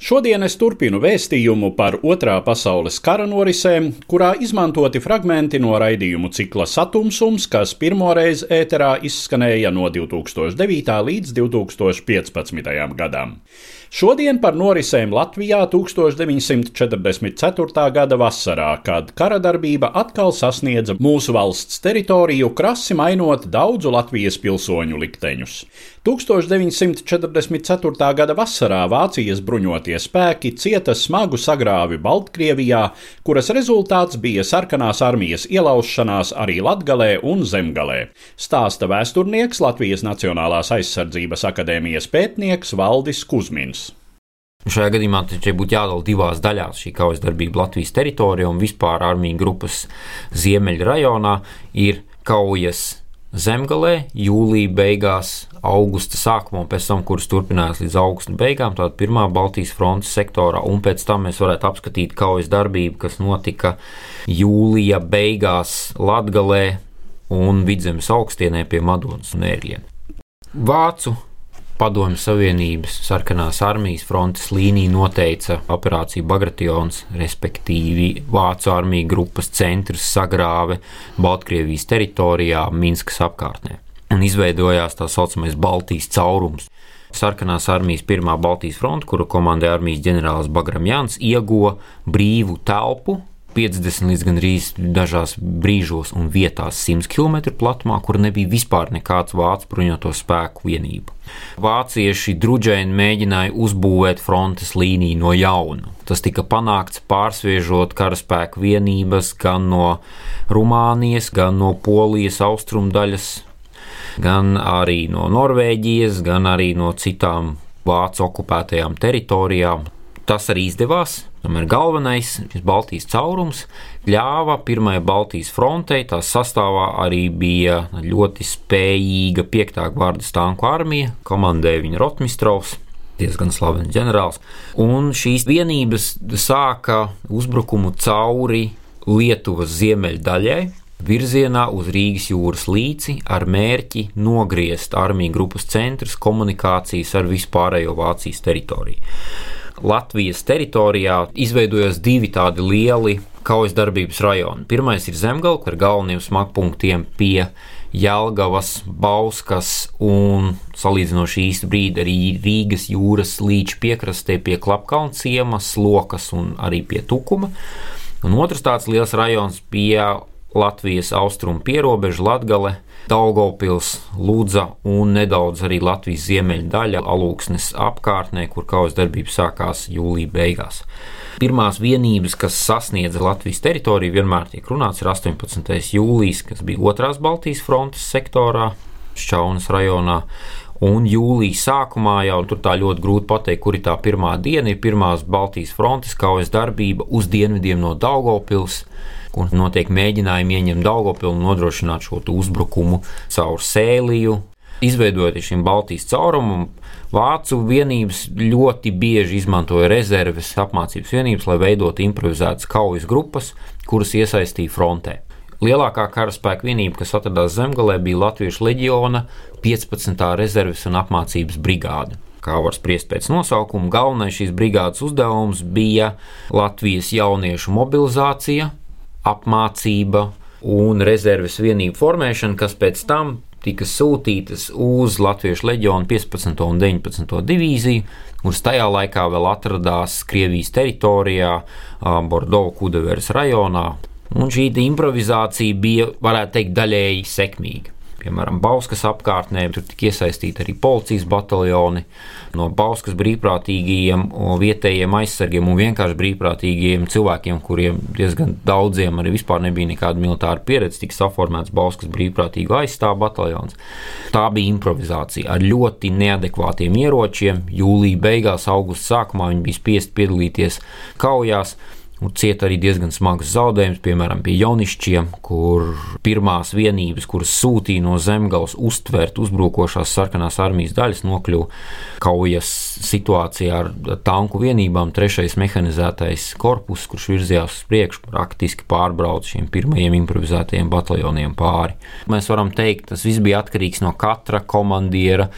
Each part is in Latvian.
Šodien es turpinu vēstījumu par Otrā pasaules kara norisēm, kurā izmantoti fragmenti no raidījumu cikla Satumsums, kas pirmoreiz ēterā izskanēja no 2009. līdz 2015. gadam. Šodien par norisēm Latvijā 1944. gada vasarā, kad kara darbība atkal sasniedza mūsu valsts teritoriju, krasi mainot daudzu Latvijas pilsoņu likteņus. 1944. gada vasarā Vācijas bruņotie spēki cieta smagu sagrāvi Baltkrievijā, kuras rezultāts bija sarkanās armijas ielaušanās arī Latgalē un Zemgalē. Stāsta vēsturnieks Latvijas Nacionālās aizsardzības akadēmijas pētnieks Valdis Kuzmins. Šajā gadījumā taču būtu jādala divās daļās šī kaujas darbība Latvijas teritorijā un vispār armiju grupas ziemeļa rajonā ir kaujas zemgalē, jūlijā beigās, augusta sākumā, un pēc tam, kuras turpinājās līdz augusta beigām, tāda pirmā Baltijas frontes sektorā, un pēc tam mēs varētu apskatīt kaujas darbību, kas notika jūlija beigās Latgalē un Vidzemes augstienē pie Madonas un Ērģiena. Vācu Padomju Savienības sarkanās armijas frontes līnija noteica operāciju Bagration, respektīvi Vācu armiju grupas centrs sagrāve Baltkrievijas teritorijā, Minskas apkārtnē. Un izveidojās tā saucamais Baltijas caurums. Sarkanās armijas pirmā Baltijas fronte, kuru komandē armijas ģenerālis Bagram Jans, ieguva brīvu telpu 50 līdz gandrīz dažās brīžos un vietās 100 km platumā, kur nebija vispār nekāds vācu bruņoto spēku vienību. Vācieši druģēni mēģināja uzbūvēt frontes līniju no jauna. Tas tika panākts pārsviežot karaspēku vienības gan no Rumānijas, gan no Polijas austrumdaļas, gan arī no Norvēģijas, gan arī no citām vācu okupētajām teritorijām. Tas arī izdevās. Tomēr galvenais, Baltijas caurums, ļāva Pirmajai Baltijas frontei. Tās sastāvā arī bija ļoti spējīga 5. gvardas tanku armija, komandēja viņa Rotmistrovs. Diezgan slavens ģenerālis. Un šīs vienības sāka uzbrukumu cauri Lietuvas ziemeļdaļai, virzienā uz Rīgas jūras līci ar mērķi nogriezt armiju grupas centrus komunikācijas ar vispārējo Vācijas teritoriju. Latvijas teritorijā izveidojas divi tādi lieli kaujas darbības rajoni. Pirmais ir Zemgala ar galvenajiem smagpunktiem pie Jelgavas, Bauskas un salīdzinoši īstu brīdi arī Rīgas jūras līča piekrastē pie Klapkalna ciemas, Lokas un arī pie Tukuma. Un otrs tāds liels rajons pie Latvijas austrumu pierobeža Latgale, Daugopils, Lūdza un nedaudz arī Latvijas ziemeļa daļa Alūksnes apkārtnē, kur kaujas darbība sākās jūlija beigās. Pirmās vienības, kas sasniedza Latvijas teritoriju, vienmēr tiek runāts, ir 18. jūlijas, kas bija otrās Baltijas frontes sektorā, Šķaunas rajonā. Un jūlijā sākumā jau tur tā ļoti grūti pateikt, kur ir tā pirmā diena, ir pirmās Baltijas frontes kaujas darbība uz dienvidiem no Daugopils kur notiek mēģinājumi ieņemt Daugopilu un nodrošināt šo uzbrukumu caur sēliju. Izveidojot šim Baltijas caurumam, Vācu vienības ļoti bieži izmantoja rezerves apmācības vienības, lai veidotu improvizētas kaujas grupas, kuras iesaistīja frontē. Lielākā karaspēka vienība, kas atradās Zemgalē, bija Latvijas leģiona 15. rezerves un apmācības brigāde. Kā var spriest pēc nosaukuma, galvenais šīs brigādes uzdevums bija Latvijas jauniešu mobilizācija, apmācība un rezerves vienību formēšana, kas pēc tam tika sūtītas uz Latvijas leģionu 15. un 19. divīziju, kuras tajā laikā vēl atradās Krievijas teritorijā, Bordeaux Kudeveres rajonā. Un šī improvizācija bija, varētu teikt, daļēji sekmīga. Piemēram, Bauskas apkārtnē tur tika iesaistīti arī policijas bataljoni no Bauskas brīvprātīgajiem, vietējiem aizsargiem un vienkārši brīvprātīgiem cilvēkiem, kuriem diezgan daudziem arī vispār nebija nekāda militāra pieredze, tika saformēts Bauskas brīvprātīgo aizstāvu bataljons. Tā bija improvizācija ar ļoti neadekvātiem ieročiem. Jūlija beigās, augusta sākumā viņi bija spiest piedalīties kaujās cieta arī diezgan smagus zaudējumus, piemēram, pie jaunišķiem, kur pirmās vienības, kuras sūtīja no zemgales uztvert uzbrukošās sarkanās armijas daļas, nokļuva kaujas situācijā ar tanku vienībām. Trešais mehanizētais korpus, kurš virzījās uz priekšu, praktiski pārbrauca šiem pirmajiem improvizētajiem bataljoniem pāri. Mēs varam teikt, tas viss bija atkarīgs no katra komandiera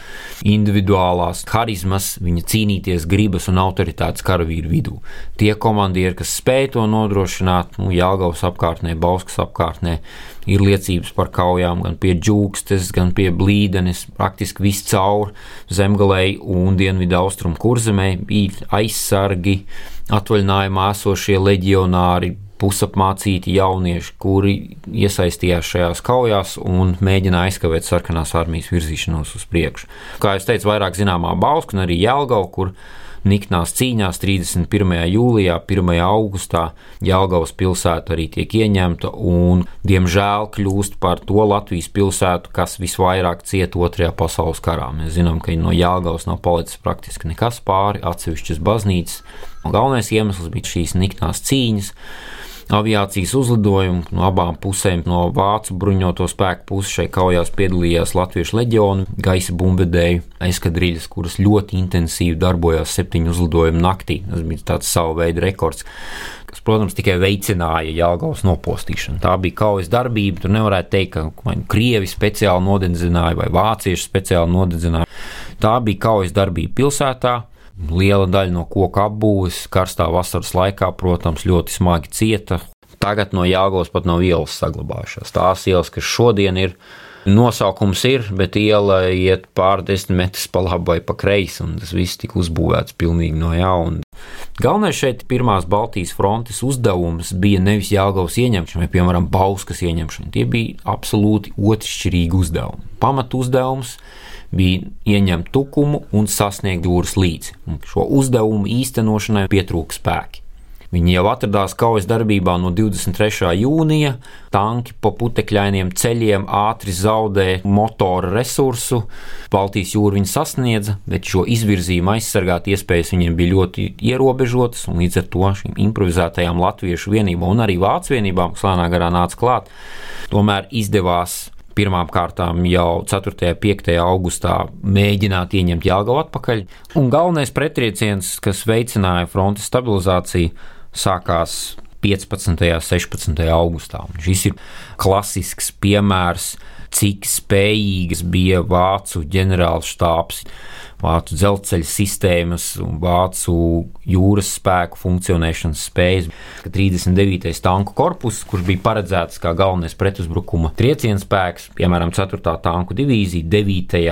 individuālās harizmas, viņa cīnīties gribas un autoritātes karavīru vidū. Tie komandieri, kas spēj spēja to nodrošināt. Nu, Jālgavas apkārtnē, Bauskas apkārtnē ir liecības par kaujām gan pie džūkstes, gan pie blīdenes, praktiski viscaur zemgalei un dienvidu austrumu kurzemē bija aizsargi, atvaļinājumā esošie leģionāri, pusapmācīti jaunieši, kuri iesaistījās šajās kaujās un mēģināja aizkavēt sarkanās armijas virzīšanos uz priekšu. Kā jau teicu, vairāk zināmā Bauska un arī Jelgava, kur niknās cīņās 31. jūlijā, 1. augustā Jālgavas pilsēta arī tiek ieņemta un, diemžēl, kļūst par to Latvijas pilsētu, kas visvairāk cieta Otrajā pasaules karā. Mēs zinām, ka no Jālgavas nav palicis praktiski nekas pāri, atsevišķas baznīcas. Galvenais iemesls bija šīs niknās cīņas aviācijas uzlidojumu. No abām pusēm, no vācu bruņoto spēku puses šai kaujās piedalījās Latviešu leģionu, gaisa bumbvedēju eskadrīļas, kuras ļoti intensīvi darbojās septiņu uzlidojumu naktī. Tas bija tāds savu veidu rekords kas, protams, tikai veicināja Jālgavas nopostīšanu. Tā bija kaujas darbība. Tur nevarētu teikt, ka vai nu krievi speciāli nodedzināja vai vācieši speciāli nodedzināja. Tā bija kaujas darbība pilsētā. Liela daļa no koka apbūves karstā vasaras laikā, protams, ļoti smagi cieta. Tagad no Jāgaunas pat nav ielas saglabājušās. Tās ielas, kas šodien ir, nosaukums ir, bet iela iet pār desmit metrus pa labi vai pa kreisi, un tas viss tika uzbūvēts pilnīgi no jauna. Galvenais šeit pirmās Baltijas frontes uzdevums bija nevis Jāgaunas ieņemšana, vai, piemēram, Bauskas ieņemšana. Tie bija absolūti otršķirīgi uzdevumi. Pamat uzdevums bija ieņemt tukumu un sasniegt jūras līci. Šo uzdevumu īstenošanai pietrūka spēki. Viņi jau atradās kaujas darbībā no 23. jūnija. Tanki pa putekļainiem ceļiem ātri zaudē motora resursu. Baltijas jūra viņi sasniedza, bet šo izvirzījumu aizsargāt iespējas viņiem bija ļoti ierobežotas. Līdz ar to šīm improvizētajām latviešu vienībām un arī vācu vienībām, kas lēnā garā nāca klāt, tomēr izdevās pirmām kārtām jau 4. un 5. augustā mēģināt ieņemt Jāgaunu atpakaļ. Un galvenais pretrieciens, kas veicināja frontes stabilizāciju, sākās 15. un 16. augustā. Šis ir klasisks piemērs, cik spējīgas bija vācu ģenerālštāps vācu dzelzceļa sistēmas un vācu jūras spēku funkcionēšanas spējas. 39. tanku korpus, kurš bija paredzēts kā galvenais pretuzbrukuma trieciena spēks, piemēram, 4. tanku divīzija, 9.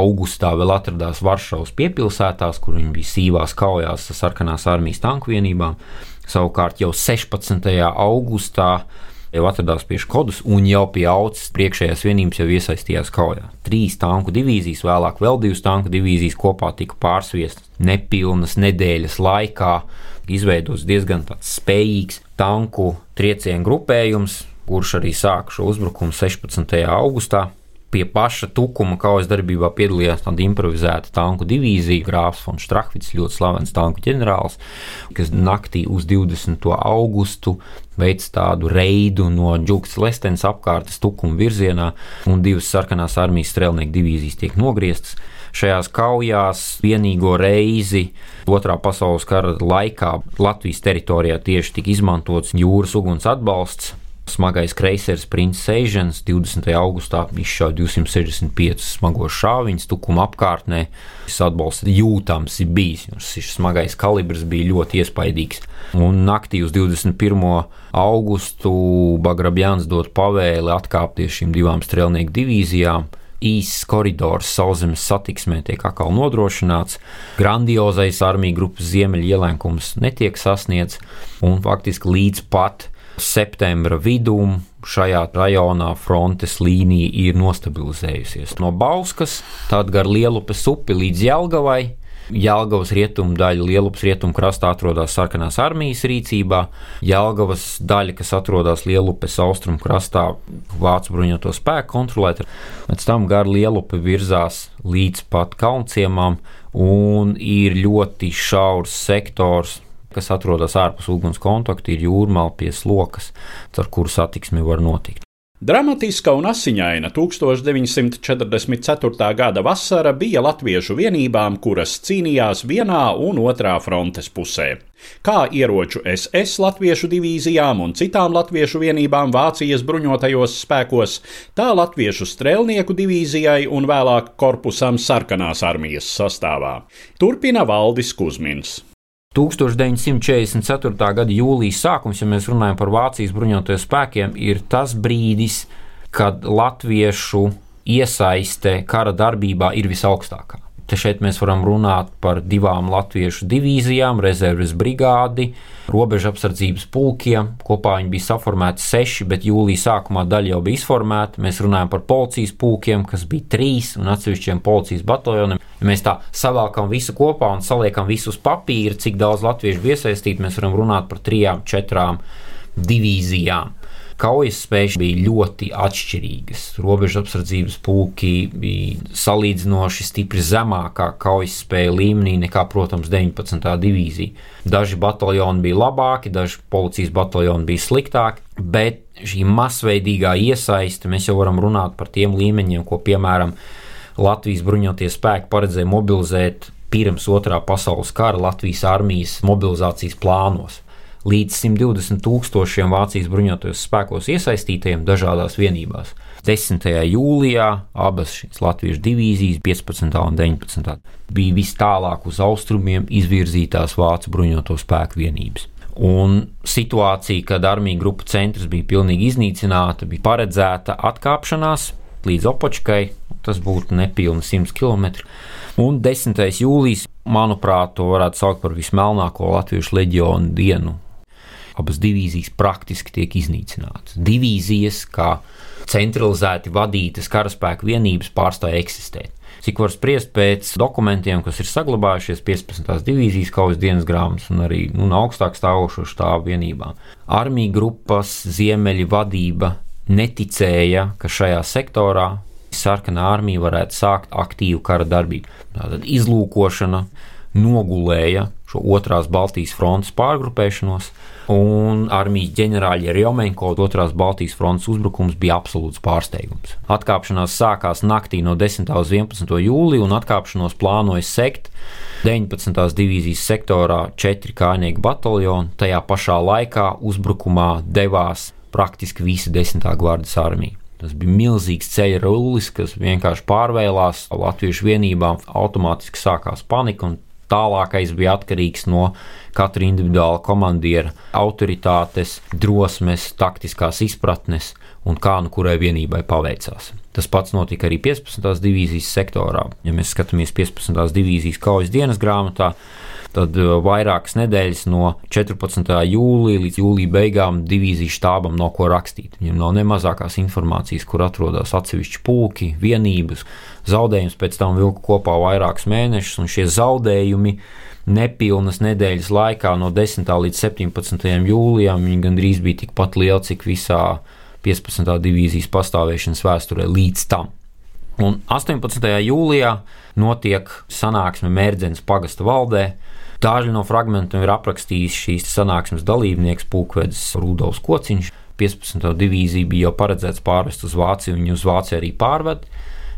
augustā vēl atradās Varšavas piepilsētās, kur viņi bija sīvās kaujās ar sarkanās armijas tanku vienībām. Savukārt jau 16. augustā jau atradās pie Škodas un jau pie augstas priekšējās vienības jau iesaistījās kaujā. Trīs tanku divīzijas, vēlāk vēl divas tanku divīzijas kopā tika pārsviestas nepilnas nedēļas laikā. Izveidots diezgan spējīgs tanku triecienu grupējums, kurš arī sāka šo uzbrukumu 16. augustā pie paša tukuma kaujas darbībā piedalījās tāda improvizēta tanku divīzija, Grāfs von Strahvits, ļoti slavens tanku ģenerālis, kas naktī uz 20. augustu veic tādu reidu no Džukas Lestens apkārtnes tukuma virzienā, un divas sarkanās armijas strēlnieku divīzijas tiek nogrieztas. Šajās kaujās vienīgo reizi Otrā pasaules kara laikā Latvijas teritorijā tieši tika izmantots jūras uguns atbalsts, Smagais kreisers Princis Eižens 20. augustā izšāva 265 smagos šāviņus tukuma apkārtnē. Šis atbalsts jūtams ir bijis, jo šis smagais kalibrs bija ļoti iespaidīgs. Un naktī uz 21. augustu Bagrabjāns dod pavēli atkāpties šīm divām strēlnieku divīzijām īss koridors sauszemes satiksmē tiek atkal nodrošināts, grandiozais armiju grupas ziemeļielēkums netiek sasniegts, un faktiski līdz pat septembra vidū šajā rajonā frontes līnija ir nostabilizējusies. No Bauskas, tad gar Lielupes upi līdz Jelgavai. Jelgavas rietumu daļa, Lielupas rietumu krastā atrodas sarkanās armijas rīcībā, Jelgavas daļa, kas atrodas Lielupes austrumu krastā, Vācu bruņoto spēku kontrolēta. Pēc tam gar Lielupi virzās līdz pat Kaunciemām un ir ļoti šaurs sektors kas atrodas ārpus uguns kontakta, ir jūrmāla pie slokas, ar kuru satiksmi var notikt. Dramatiska un asiņaina 1944. gada vasara bija latviešu vienībām, kuras cīnījās vienā un otrā frontes pusē. Kā ieroču SS latviešu divīzijām un citām latviešu vienībām Vācijas bruņotajos spēkos, tā latviešu strēlnieku divīzijai un vēlāk korpusam sarkanās armijas sastāvā. Turpina Valdis Kusmins. 1944. gada jūlijas sākums, ja mēs runājam par Vācijas bruņotajiem spēkiem, ir tas brīdis, kad latviešu iesaiste kara darbībā ir visaugstākā. Te šeit mēs varam runāt par divām latviešu divīzijām, rezerves brigādi, robežu apsardzības pulkiem. Kopā viņi bija saformēti seši, bet jūlijā sākumā daļa jau bija izformēta. Mēs runājam par policijas pulkiem, kas bija trīs, un atsevišķiem policijas bataljoniem. Ja mēs tā savākam visu kopā un saliekam visu uz papīra, cik daudz latviešu bija iesaistīti, mēs varam runāt par trijām, četrām divīzijām kaujas spējas bija ļoti atšķirīgas. Robežu apsardzības pulki bija salīdzinoši stipri zemākā kaujas spēja līmenī nekā, protams, 19. divīzija. Daži bataljoni bija labāki, daži policijas bataljoni bija sliktāki, bet šī masveidīgā iesaiste, mēs jau varam runāt par tiem līmeņiem, ko piemēram Latvijas bruņotie spēki paredzēja mobilizēt pirms otrā pasaules kara Latvijas armijas mobilizācijas plānos līdz 120 tūkstošiem Vācijas bruņotajos spēkos iesaistītajiem dažādās vienībās. 10. jūlijā abas šīs Latvijas divīzijas, 15. un 19. bija vis tālāk uz austrumiem izvirzītās Vācu bruņoto spēku vienības. Un situācija, kad armija grupu centrs bija pilnīgi iznīcināta, bija paredzēta atkāpšanās līdz Opočkai, tas būtu nepilni 100 km. Un 10. jūlijas, manuprāt, to varētu saukt par vismelnāko Latvijas leģionu dienu abas divīzijas praktiski tiek iznīcinātas. Divīzijas, kā centralizēti vadītas karaspēka vienības, pārstāja eksistēt. Cik var spriest pēc dokumentiem, kas ir saglabājušies 15. divīzijas kaujas dienas grāmatas un arī nu, augstāk stāvošo štābu vienībām. Armija grupas ziemeļa vadība neticēja, ka šajā sektorā sarkanā armija varētu sākt aktīvu kara darbību. Tātad izlūkošana nogulēja šo otrās Baltijas frontes pārgrupēšanos, un armijas ģenerāļa Rjomenko otrās Baltijas frontes uzbrukums bija absolūts pārsteigums. Atkāpšanās sākās naktī no 10. uz 11. jūliju, un atkāpšanos plānoja sekt 19. divīzijas sektorā četri kājnieku bataljoni. Tajā pašā laikā uzbrukumā devās praktiski visa 10. gvardas armija. Tas bija milzīgs ceļa rullis, kas vienkārši pārvēlās Latviešu vienībām, automātiski sākās panika un Tālākais bija atkarīgs no katra individuāla komandiera autoritātes, drosmes, taktiskās izpratnes un kā nu kurai vienībai paveicās. Tas pats notika arī 15. divīzijas sektorā. Ja mēs skatāmies 15. divīzijas kaujas dienas grāmatā, tad uh, vairākas nedēļas no 14. jūlija līdz jūlija beigām divīzijas štābam nav ko rakstīt. Viņam nav ne mazākās informācijas, kur atrodas atsevišķi puļki, vienības. Zaudējums pēc tam vilka kopā vairākus mēnešus, un šie zaudējumi nepilnas nedēļas laikā, no 10. līdz 17. jūlijam, gandrīz bija tikpat lieli, cik visā 15. divīzijas pastāvēšanas vēsturē līdz tam. Un 18. jūlijā notiek sanāksme Mērķens pagasta valdē, Daži no fragmentiem ir aprakstījis šīs sanāksmes dalībnieks Pūkvedis Rudolfs Kociņš. 15. divīzija bija jau paredzēts pārvest uz Vāciju, viņu uz Vāciju arī pārved.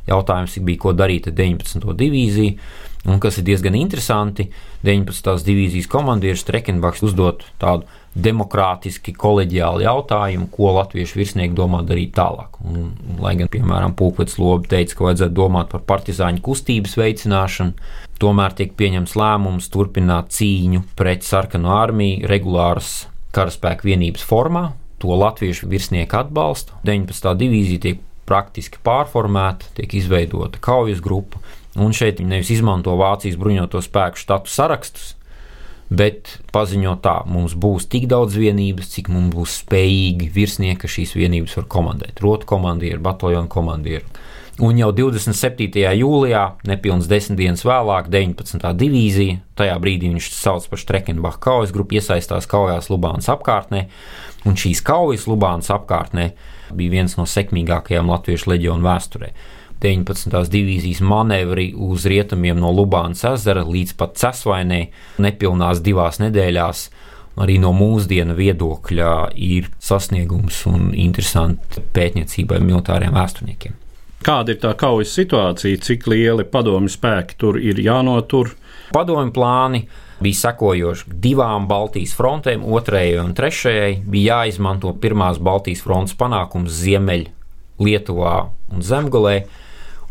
Jautājums bija, ko darīt ar 19. divīziju. Un kas ir diezgan interesanti, 19. divīzijas komandieris Strekenbachs uzdot tādu demokrātiski, kolēģiāli jautājumu, ko latviešu virsnieki domā darīt tālāk. Un, lai gan, piemēram, Pūkvets Lobi teica, ka vajadzētu domāt par partizāņu kustības veicināšanu, tomēr tiek pieņemts lēmums turpināt cīņu pret sarkanu armiju regulāras karaspēka vienības formā. To latviešu virsnieki atbalsta. 19. divīzija tiek praktiski pārformēta, tiek izveidota kaujas grupa, un šeit viņi nevis izmanto Vācijas bruņoto spēku štatu sarakstus, bet paziņo tā, mums būs tik daudz vienības, cik mums būs spējīgi virsnieki šīs vienības var komandēt. Rotu komandieri, bataljonu komandieri. Un jau 27. jūlijā, nepilns desmit dienas vēlāk, 19. divīzija, tajā brīdī viņš sauc par Strekenbacha kaujas grupu, iesaistās kaujās Lubānas apkārtnē, un šīs kaujas Lubānas apkārtnē bija viens no sekmīgākajām latviešu leģionu vēsturē. 19. divīzijas manevri uz rietumiem no Lubānas ezera līdz pat Cesvainē nepilnās divās nedēļās. Arī no mūsdienu viedokļa ir sasniegums un interesanti pētniecībai militāriem vēsturniekiem. Kāda ir tā kaujas situācija, cik lieli padomju spēki tur ir jānotur? Padomju plāni bija sekojoši divām Baltijas frontēm, otrajai un trešajai. Bija jāizmanto pirmās Baltijas frontes panākums Ziemeļ, Lietuvā un Zemgolē,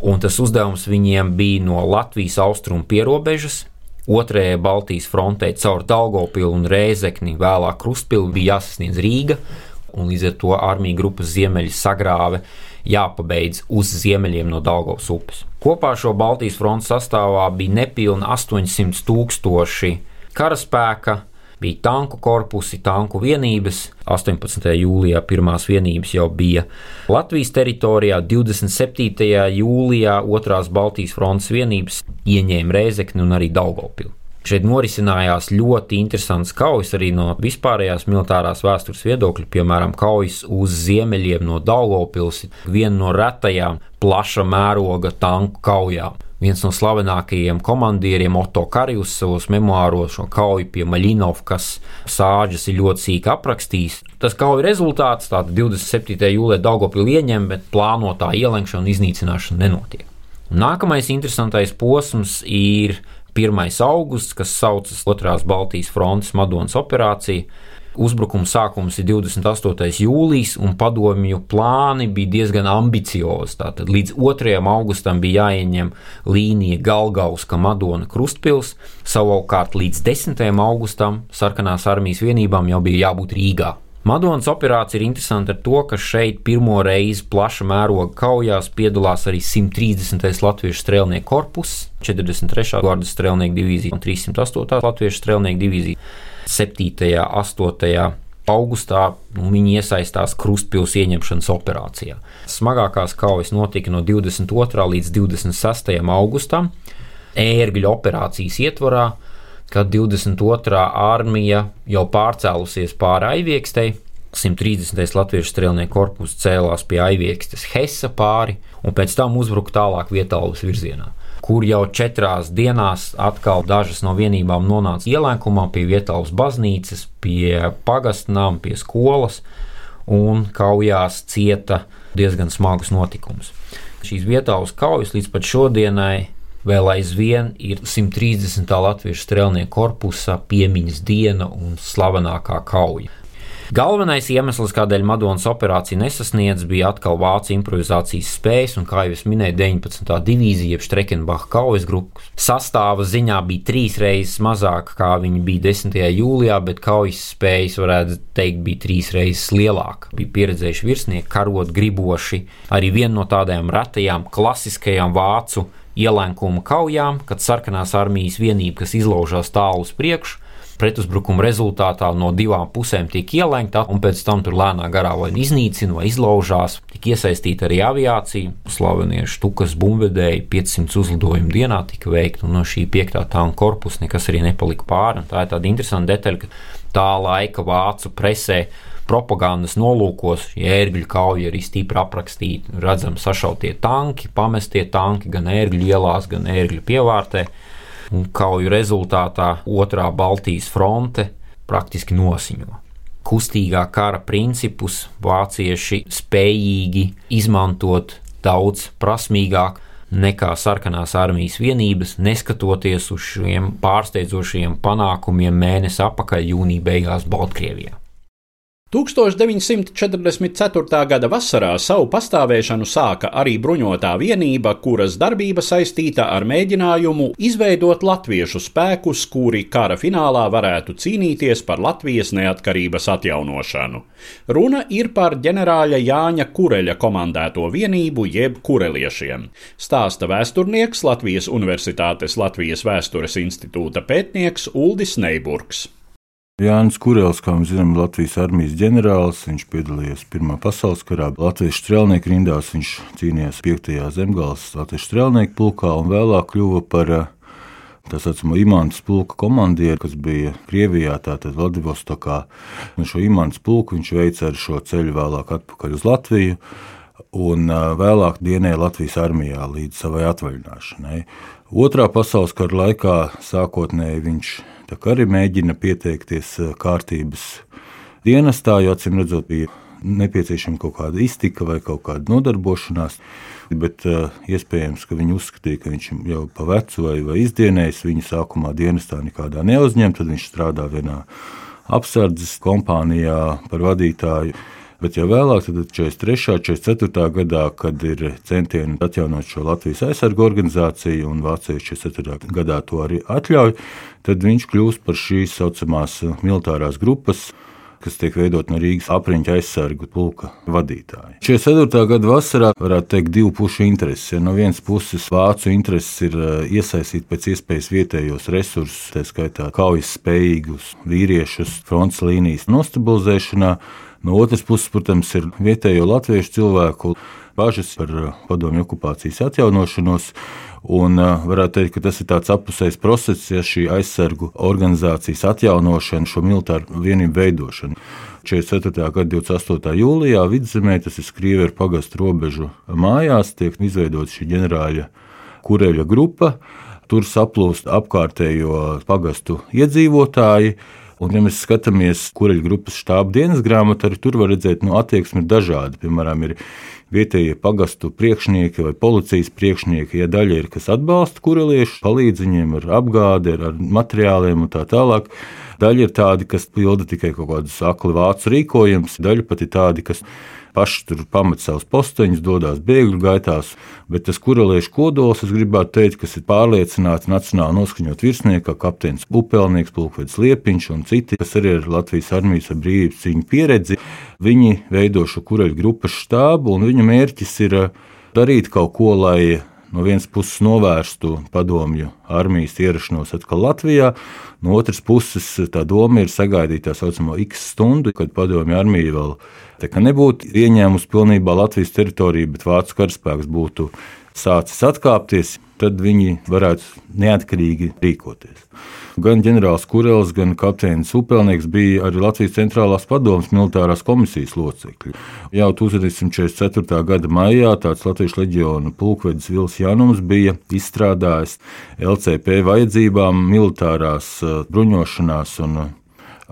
un tas uzdevums viņiem bija no Latvijas austrumu pierobežas. Otrajai Baltijas frontē caur Daugopilu un Rēzekni, vēlāk Krustpilu bija jāsasniedz Rīga, un līdz ar to armija grupas ziemeļi sagrāva jāpabeidz uz ziemeļiem no Daugavas upes. Kopā šo Baltijas frontes sastāvā bija nepilni 800 tūkstoši karaspēka, bija tanku korpusi, tanku vienības. 18. jūlijā pirmās vienības jau bija Latvijas teritorijā, 27. jūlijā otrās Baltijas frontes vienības ieņēma Rēzekni un arī Daugopilu. Šeit norisinājās ļoti interesants kaujas arī no vispārējās militārās vēstures viedokļa, piemēram, kaujas uz ziemeļiem no Daugopils, viena no retajām plaša mēroga tanku kaujām. Viens no slavenākajiem komandieriem, Otto Karijus, savos memoāros šo kauju pie Maļinovkas sāģes ir ļoti sīki aprakstījis. Tas kauju rezultāts, tātad 27. jūlijā Daugopili ieņem, bet plānotā ielenkšana un iznīcināšana nenotiek. Nākamais interesantais posms ir 1. augusts, kas saucas Otrās Baltijas frontes Madonas operācija. Uzbrukuma sākums ir 28. jūlijas, un padomju plāni bija diezgan ambiciozi. Tātad līdz 2. augustam bija jāieņem līnija Galgauska Madona Krustpils, savukārt līdz 10. augustam sarkanās armijas vienībām jau bija jābūt Rīgā. Madonas operācija ir interesanta ar to, ka šeit pirmo reizi plaša mēroga kaujās piedalās arī 130. latviešu strēlnieku korpus, 43. gārdas strēlnieku divīzija un 308. latviešu strēlnieku divīzija. 7. un 8 augustā nu, viņi iesaistās Krustpils ieņemšanas operācijā. Smagākās kaujas notika no 22. līdz 26. augustam. Ērgļu operācijas ietvarā kad 22. armija jau pārcēlusies pāri Aiviekstei. 130. latviešu strēlnieku korpusu cēlās pie Aiviekstes Hesa pāri un pēc tam uzbruka tālāk vietālus virzienā, kur jau četrās dienās atkal dažas no vienībām nonāca ielēkumā pie vietālus baznīcas, pie pagastnām, pie skolas un kaujās cieta diezgan smagus notikumus. Šīs vietālus kaujas līdz pat šodienai vēl aizvien ir 130. latviešu strēlnieku korpusa piemiņas diena un slavenākā kauja. Galvenais iemesls, kādēļ Madonas operācija nesasniedz, bija atkal vācu improvizācijas spējas, un, kā jau es minēju, 19. divīzija, jeb Strekenbacha kaujas grupas sastāva ziņā bija trīs reizes mazāka, kā viņi bija 10. jūlijā, bet kaujas spējas, varētu teikt, bija trīs reizes lielāka. Bija pieredzējuši virsnieki, karot griboši, arī viena no tādām retajām klasiskajām vācu ielenkumu kaujām, kad sarkanās armijas vienība, kas izlaužās tālu uz priekšu, pretuzbrukuma rezultātā no divām pusēm tiek ielenkta, un pēc tam tur lēnā garā vai iznīcina vai izlaužās. Tik iesaistīta arī aviācija. Slavenie štukas bumbvedēji 500 uzlidojumu dienā tika veikti, un no šī piektā tāna korpusa nekas arī nepalika pāri. Tā ir tāda interesanta detaļa, ka tā laika vācu presē propagandas nolūkos ērgļu kauja arī stipri aprakstīta. Redzam, sašautie tanki, pamestie tanki gan ērgļu ielās, gan ērgļu pievārtē. Un kauju rezultātā otrā Baltijas fronte praktiski nosiņo. Kustīgā kara principus vācieši spējīgi izmantot daudz prasmīgāk nekā sarkanās armijas vienības, neskatoties uz šiem pārsteidzošiem panākumiem mēnesi atpakaļ jūnija beigās Baltkrievijā. 1944. gada vasarā savu pastāvēšanu sāka arī bruņotā vienība, kuras darbība saistīta ar mēģinājumu izveidot latviešu spēkus, kuri kara finālā varētu cīnīties par Latvijas neatkarības atjaunošanu. Runa ir par ģenerāļa Jāņa Kureļa komandēto vienību jeb kureliešiem. Stāsta vēsturnieks Latvijas Universitātes Latvijas vēstures institūta pētnieks Uldis Neiburgs. Jānis Kurēls, kā mēs zinām, Latvijas armijas ģenerālis. Viņš piedalījās Pirmā pasaules karā. Latvijas strēlnieku rindās viņš cīnījās 5. zemgāles Latvijas strēlnieku pulkā un vēlāk kļuva par eh, tā saucamo Imants pulka komandieru, kas bija Krievijā, tātad Vladivostokā. Un šo Imants pulku viņš veica ar šo ceļu vēlāk atpakaļ uz Latviju un eh, vēlāk dienēja Latvijas armijā līdz savai atvaļināšanai. Otrā pasaules kara laikā sākotnēji viņš arī mēģina pieteikties eh, kārtības dienestā, jo acīm redzot, bija nepieciešama kaut kāda iztika vai kaut kāda nodarbošanās. Bet uh, iespējams, ka viņi uzskatīja, ka viņš jau pa vecu vai, vai izdienējis viņu sākumā dienestā nekādā neuzņem. Tad viņš strādā vienā apsardzes kompānijā par vadītāju. Bet jau vēlāk, tad 43. un 44. gadā, kad ir centieni atjaunot šo Latvijas aizsargu organizāciju, un Vācija 44. gadā to arī atļauj, tad viņš kļūst par šīs saucamās militārās grupas kas tiek veidot no Rīgas apriņķa aizsargu pulka vadītāja. Šie 4. gada vasarā varētu teikt divu pušu intereses. Ja no vienas puses vācu intereses ir eh, iesaistīt pēc iespējas vietējos resursus, tā skaitā kaujas spējīgus vīriešus fronts līnijas nostabilizēšanā, No otras puses, protams, ir vietējo latviešu cilvēku bažas par uh, padomju okupācijas atjaunošanos. Un uh, varētu teikt, ka tas ir tāds apusējs process, ja šī aizsargu organizācijas atjaunošana, šo militāru vienību veidošana. 44. gada 28. jūlijā vidzemē, tas ir Krievijas pagastu robežu mājās, tiek izveidota šī ģenerāļa kureļa grupa. Tur saplūst apkārtējo pagastu iedzīvotāji. Un, ja mēs skatāmies, kureļu grupas štāba dienas grāmatā, arī tur var redzēt, ka nu, attieksme ir dažāda. Piemēram, ir vietējie pagastu priekšnieki vai policijas priekšnieki. Ja daļa ir, kas atbalsta kureliešus, palīdz viņiem ar apgādi, ar, ar materiāliem un tā tālāk. Daļa ir tādi, kas pilda tikai kaut kādus akli vācu rīkojumus, daļa pat ir tādi, kas paši tur pamet savus posteņus, dodas bēgļu gaitās. Bet tas kureliešu kodols, es gribētu teikt, kas ir pārliecināts nacionāli noskaņot virsnieki, kā kapteinis Upelnieks, Pulkvedis Liepiņš un citi, kas arī ir Latvijas armijas ar brīvības cīņu pieredzi. Viņi veido šo kureļu grupas štābu, un viņu mērķis ir uh, darīt kaut ko, lai no vienas puses novērstu padomju armijas ierašanos atkal Latvijā, no otras puses tā doma ir sagaidīt tā saucamo X stundu, kad padomju armija vēl nebūtu ieņēmusi pilnībā Latvijas teritoriju, bet vācu karaspēks būtu sācis atkāpties, tad viņi varētu neatkarīgi rīkoties. Gan ģenerālis Kurels, gan kapteinis Upelnieks bija arī Latvijas centrālās padomas militārās komisijas locekļi. Jau 1944. gada maijā tāds Latvijas leģiona pulkvedis Vils Janums bija izstrādājis LCP vajadzībām militārās eh, bruņošanās un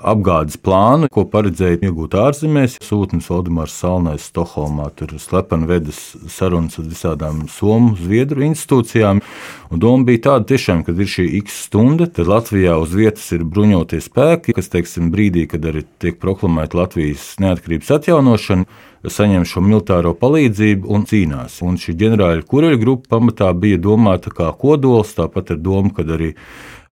apgādes plānu, ko paredzēja iegūt ārzemēs. Sūtnis Valdemārs Salnais Stokholmā tur slepeni vedas sarunas ar visādām Somu, Zviedru institūcijām. Un doma bija tāda, tiešām, kad ir šī X stunda, tad Latvijā uz vietas ir bruņotie spēki, kas, teiksim, brīdī, kad arī tiek proklamēta Latvijas neatkarības atjaunošana, saņem šo militāro palīdzību un cīnās. Un šī ģenerāļa kureļa grupa pamatā bija domāta kā kodols, tāpat ar domu, ka arī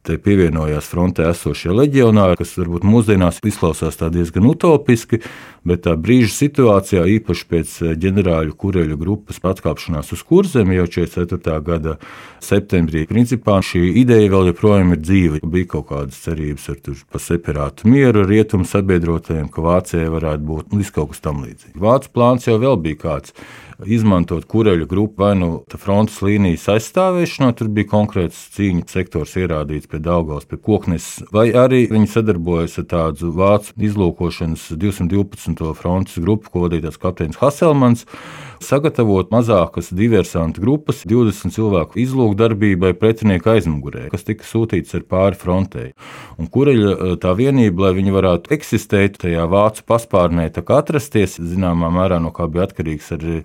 Te pievienojās frontē esošie leģionāri, kas varbūt mūsdienās izklausās diezgan utopiski, bet tā brīža situācijā, īpaši pēc eh, ģenerāļu kureļu grupas atkāpšanās uz kurzemi jau 44. gada septembrī, principā šī ideja vēl joprojām ir dzīva. Bija kaut kādas cerības ar pa separātu mieru rietumu sabiedrotajiem, ka Vācijai varētu būt nu, kaut kas tam līdzīgs. Vācu plāns jau vēl bija kāds izmantot kureļu grupu vai nu frontes līnijas aizstāvēšanā, tur bija konkrēts cīņu sektors ierādīts pie Daugavas, pie Koknes, vai arī viņi sadarbojas ar tādu vācu izlūkošanas 212. frontes grupu, ko vadītājs kapteinis Haselmans, sagatavot mazākas diversantu grupas 20 cilvēku izlūkdarbībai pretinieku aizmugurē, kas tika sūtīts ar pāri frontei. Un kureļa eh, tā vienība, lai viņi varētu eksistēt tajā vācu paspārnē, atrasties, zināmā mērā no kā bija atkarīgs arī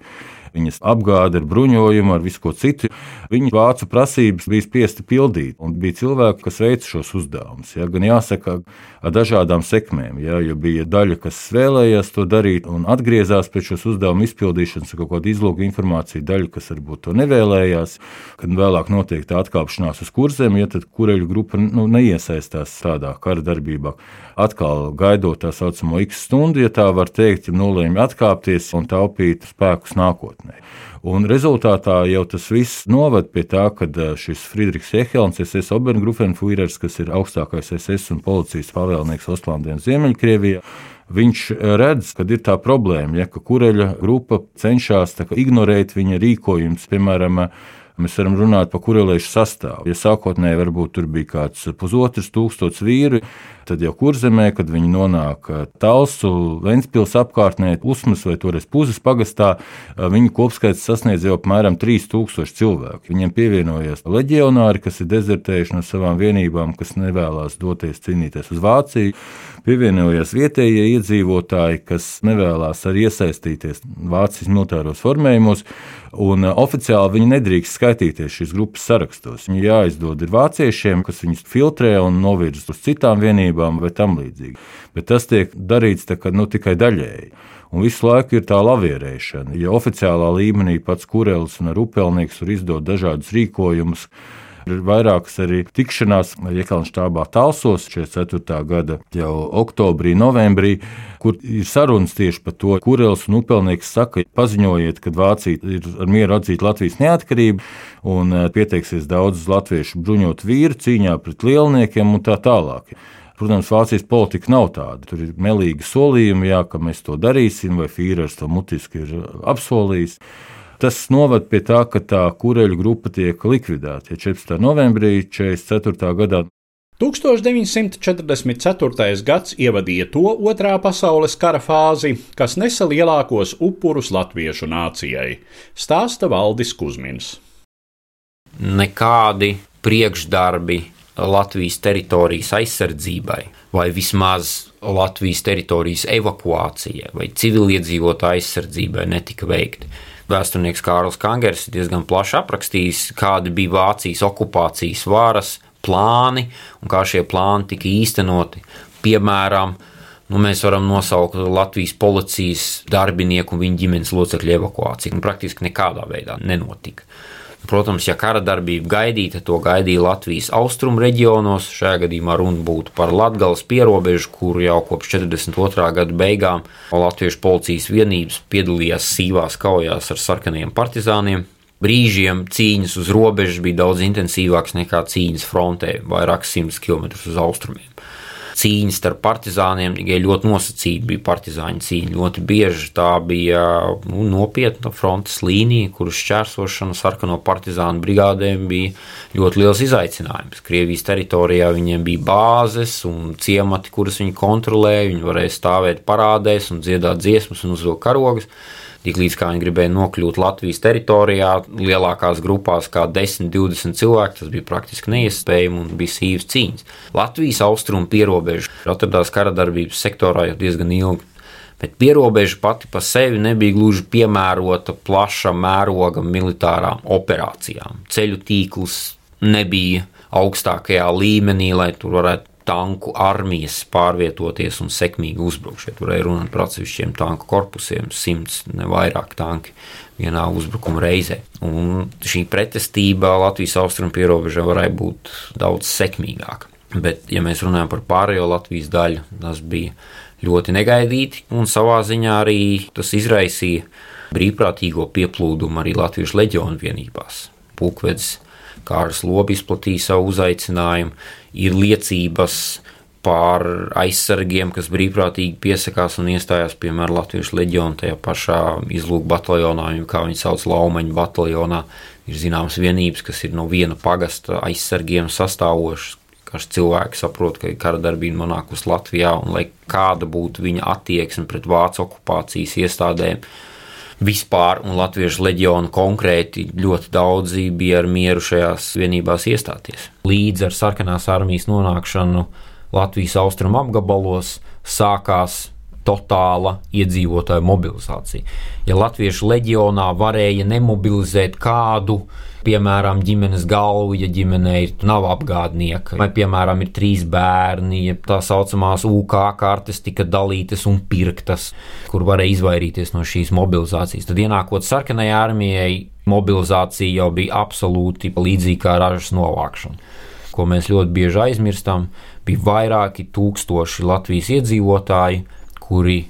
viņas apgāde ar bruņojumu, ar visu ko citu. Viņi vācu prasības bija spiesti pildīt, un bija cilvēki, kas veica šos uzdevumus. Ja, gan jāsaka, ar dažādām sekmēm, ja, jo bija daļa, kas vēlējās to darīt un atgriezās pēc šos uzdevumu izpildīšanas, kaut kāda izlūka informācija, daļa, kas varbūt to nevēlējās. Kad vēlāk notiek tā atkāpšanās uz kurzem, ja tad kureļu grupa nu, neiesaistās tādā kara darbībā. Atkal gaidot tā saucamo X stundu, ja tā var teikt, nolēma atkāpties un taupīt spēkus nākotnē. Un rezultātā jau tas viss noved pie tā, ka šis Friedrichs Ehelns, SS Obergrufenfuirers, kas ir augstākais SS un policijas pavēlnieks Ostlandē un Ziemeļkrievijā, viņš redz, ka ir tā problēma, ja, ka kureļa grupa cenšas ignorēt viņa rīkojumus, piemēram, Mēs varam runāt par kurelēšu sastāvu. Ja sākotnēji varbūt tur bija kāds pusotrs tūkstots vīru, tad jau kurzemē, kad viņi nonāk Talsu, Ventspils apkārtnē, Usmas vai toreiz Puzes pagastā, viņu kopskaits sasniedz jau apmēram 3000 cilvēku. Viņiem pievienojās leģionāri, kas ir dezertējuši no savām vienībām, kas nevēlas doties cīnīties uz Vāciju. Pievienojās vietējie iedzīvotāji, kas nevēlas arī iesaistīties Vācijas militāros formējumos. Un uh, oficiāli viņi nedrīkst skaitīties šīs grupas sarakstos. Viņi jāizdod ir vāciešiem, kas viņus filtrē un novirz uz citām vienībām vai tam līdzīgi. Bet tas tiek darīts kā, nu, tikai daļēji. Un visu laiku ir tā lavierēšana. Ja oficiālā līmenī pats Kurelis un Rupelnieks var izdot dažādus rīkojumus, Ir vairākas arī tikšanās Jēkabas štābā Talsos 44. gada jau oktobrī, novembrī, kur ir sarunas tieši par to, kurēls un upelnieks saka, paziņojiet, ka Vācija ir ar mieru atzīt Latvijas neatkarību un eh, pieteiksies daudz latviešu bruņot vīru cīņā pret lielniekiem un tā tālāk. Protams, Vācijas politika nav tāda. Tur ir melīgi solījumi, jā, ka mēs to darīsim, vai Fīrers to mutiski ir apsolījis. Tas noved pie tā, ka tā kureļu grupa tiek likvidēta. Ja 14. novembrī 44. gadā 1944. gads ievadīja to otrā pasaules kara fāzi, kas nesa lielākos upurus latviešu nācijai, stāsta Valdis Kusmins. Nekādi priekšdarbi Latvijas teritorijas aizsardzībai, vai vismaz Latvijas teritorijas evakuācijai vai civiliedzīvotāju aizsardzībai netika veikti Vēsturnieks Kārls Kangers ir diezgan plaši aprakstījis, kādi bija Vācijas okupācijas varas plāni un kā šie plāni tika īstenoti. Piemēram, nu, mēs varam nosaukt Latvijas policijas darbinieku un viņa ģimenes locekļu evakuāciju. Nu, praktiski nekādā veidā nenotika. Protams, ja kara darbība gaidīta, to gaidīja Latvijas austrumu reģionos. Šajā gadījumā runa būtu par Latvijas pierobežu, kur jau kopš 42. gada beigām Latviešu policijas vienības piedalījās sīvās kaujās ar sarkaniem partizāniem. Brīžiem cīņas uz robežas bija daudz intensīvākas nekā cīņas frontē, vairākus simtus kilometrus uz austrumiem cīņas starp partizāniem tikai ļoti nosacīta bija partizāņu cīņa. Ļoti bieži tā bija nu, nopietna frontes līnija, kuras šķērsošana sarkano partizānu brigādēm bija ļoti liels izaicinājums. Krievijas teritorijā viņiem bija bāzes un ciemati, kuras viņi kontrolēja. Viņi varēja stāvēt parādēs un dziedāt dziesmas un uzvilkt karogas. Tiklīdz kā viņi gribēja nokļūt Latvijas teritorijā, lielākās grupās, kā 10, 20 cilvēki, tas bija praktiski neiespējami un bija sīvas cīņas. Latvijas austrumu pierobeža atradās kara darbības sektorā jau diezgan ilgi. Bet pierobeža pati par sevi nebija gluži piemērota plaša mēroga militārām operācijām. Ceļu tīkls nebija augstākajā līmenī, lai tur varētu tanku armijas pārvietoties un sekmīgi uzbrukt. Šeit varēja runāt par atsevišķiem tanku korpusiem, simts, ne vairāk tanki vienā uzbrukuma reizē. Un šī pretestība Latvijas austrumu pierobežā varēja būt daudz sekmīgāka. Bet, ja mēs runājam par pārējo Latvijas daļu, tas bija ļoti negaidīti, un savā ziņā arī tas izraisīja brīvprātīgo pieplūdumu arī Latvijas leģionu vienībās. Pulkvedis Kārs Lobi izplatīja savu uzaicinājumu, ir liecības par aizsargiem, kas brīvprātīgi piesakās un iestājās, piemēram, Latvijas leģionā, tajā pašā izlūku bataljonā, kā viņi sauc, Laumaņu bataljonā. Ir zināmas vienības, kas ir no viena pagasta aizsargiem sastāvošas, kas cilvēki saprot, ka kara darbība nonākusi Latvijā, un lai kāda būtu viņa attieksme pret vācu okupācijas iestādēm, vispār, un Latviešu leģionu konkrēti ļoti daudzi bija ar mieru šajās vienībās iestāties. Līdz ar sarkanās armijas nonākšanu Latvijas austrumu apgabalos sākās totāla iedzīvotāju mobilizācija. Ja Latviešu leģionā varēja nemobilizēt kādu, piemēram, ģimenes galvu, ja ģimenē ir nav apgādnieka, vai, piemēram, ir trīs bērni, ja tā saucamās UK kartes tika dalītas un pirktas, kur varēja izvairīties no šīs mobilizācijas. Tad ienākot sarkanajai armijai, mobilizācija jau bija absolūti līdzīga kā ražas novākšana. Ko mēs ļoti bieži aizmirstam, bija vairāki tūkstoši Latvijas iedzīvotāji, kuri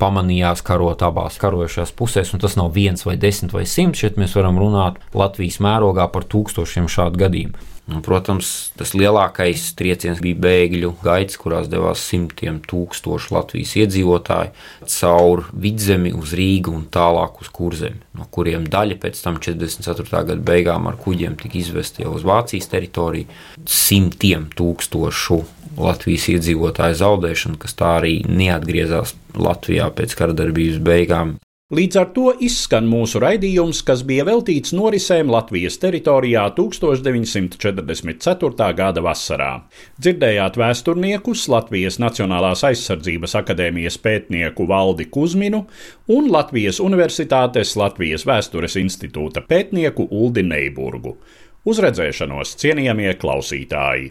pamanījās karot abās karojošās pusēs, un tas nav viens vai desmit vai simts. Šeit mēs varam runāt Latvijas mērogā par tūkstošiem šādu gadījumu. Un, protams, tas lielākais trieciens bija bēgļu gaitas, kurās devās simtiem tūkstošu Latvijas iedzīvotāju cauri vidzemi uz Rīgu un tālāk uz Kurzemi, no kuriem daļa pēc tam 44. gada beigām ar kuģiem tika izvesta jau uz Vācijas teritoriju. Simtiem tūkstošu Latvijas iedzīvotāju zaudēšanu, kas tā arī neatgriezās Latvijā pēc kara darbības beigām. Līdz ar to izskan mūsu raidījums, kas bija veltīts norisēm Latvijas teritorijā 1944. gada vasarā. Dzirdējāt vēsturniekus Latvijas Nacionālās aizsardzības akadēmijas pētnieku Valdi Kuzminu un Latvijas Universitātes Latvijas Vēstures institūta pētnieku Uldi Neiburgu. Uz redzēšanos, cienījamie klausītāji!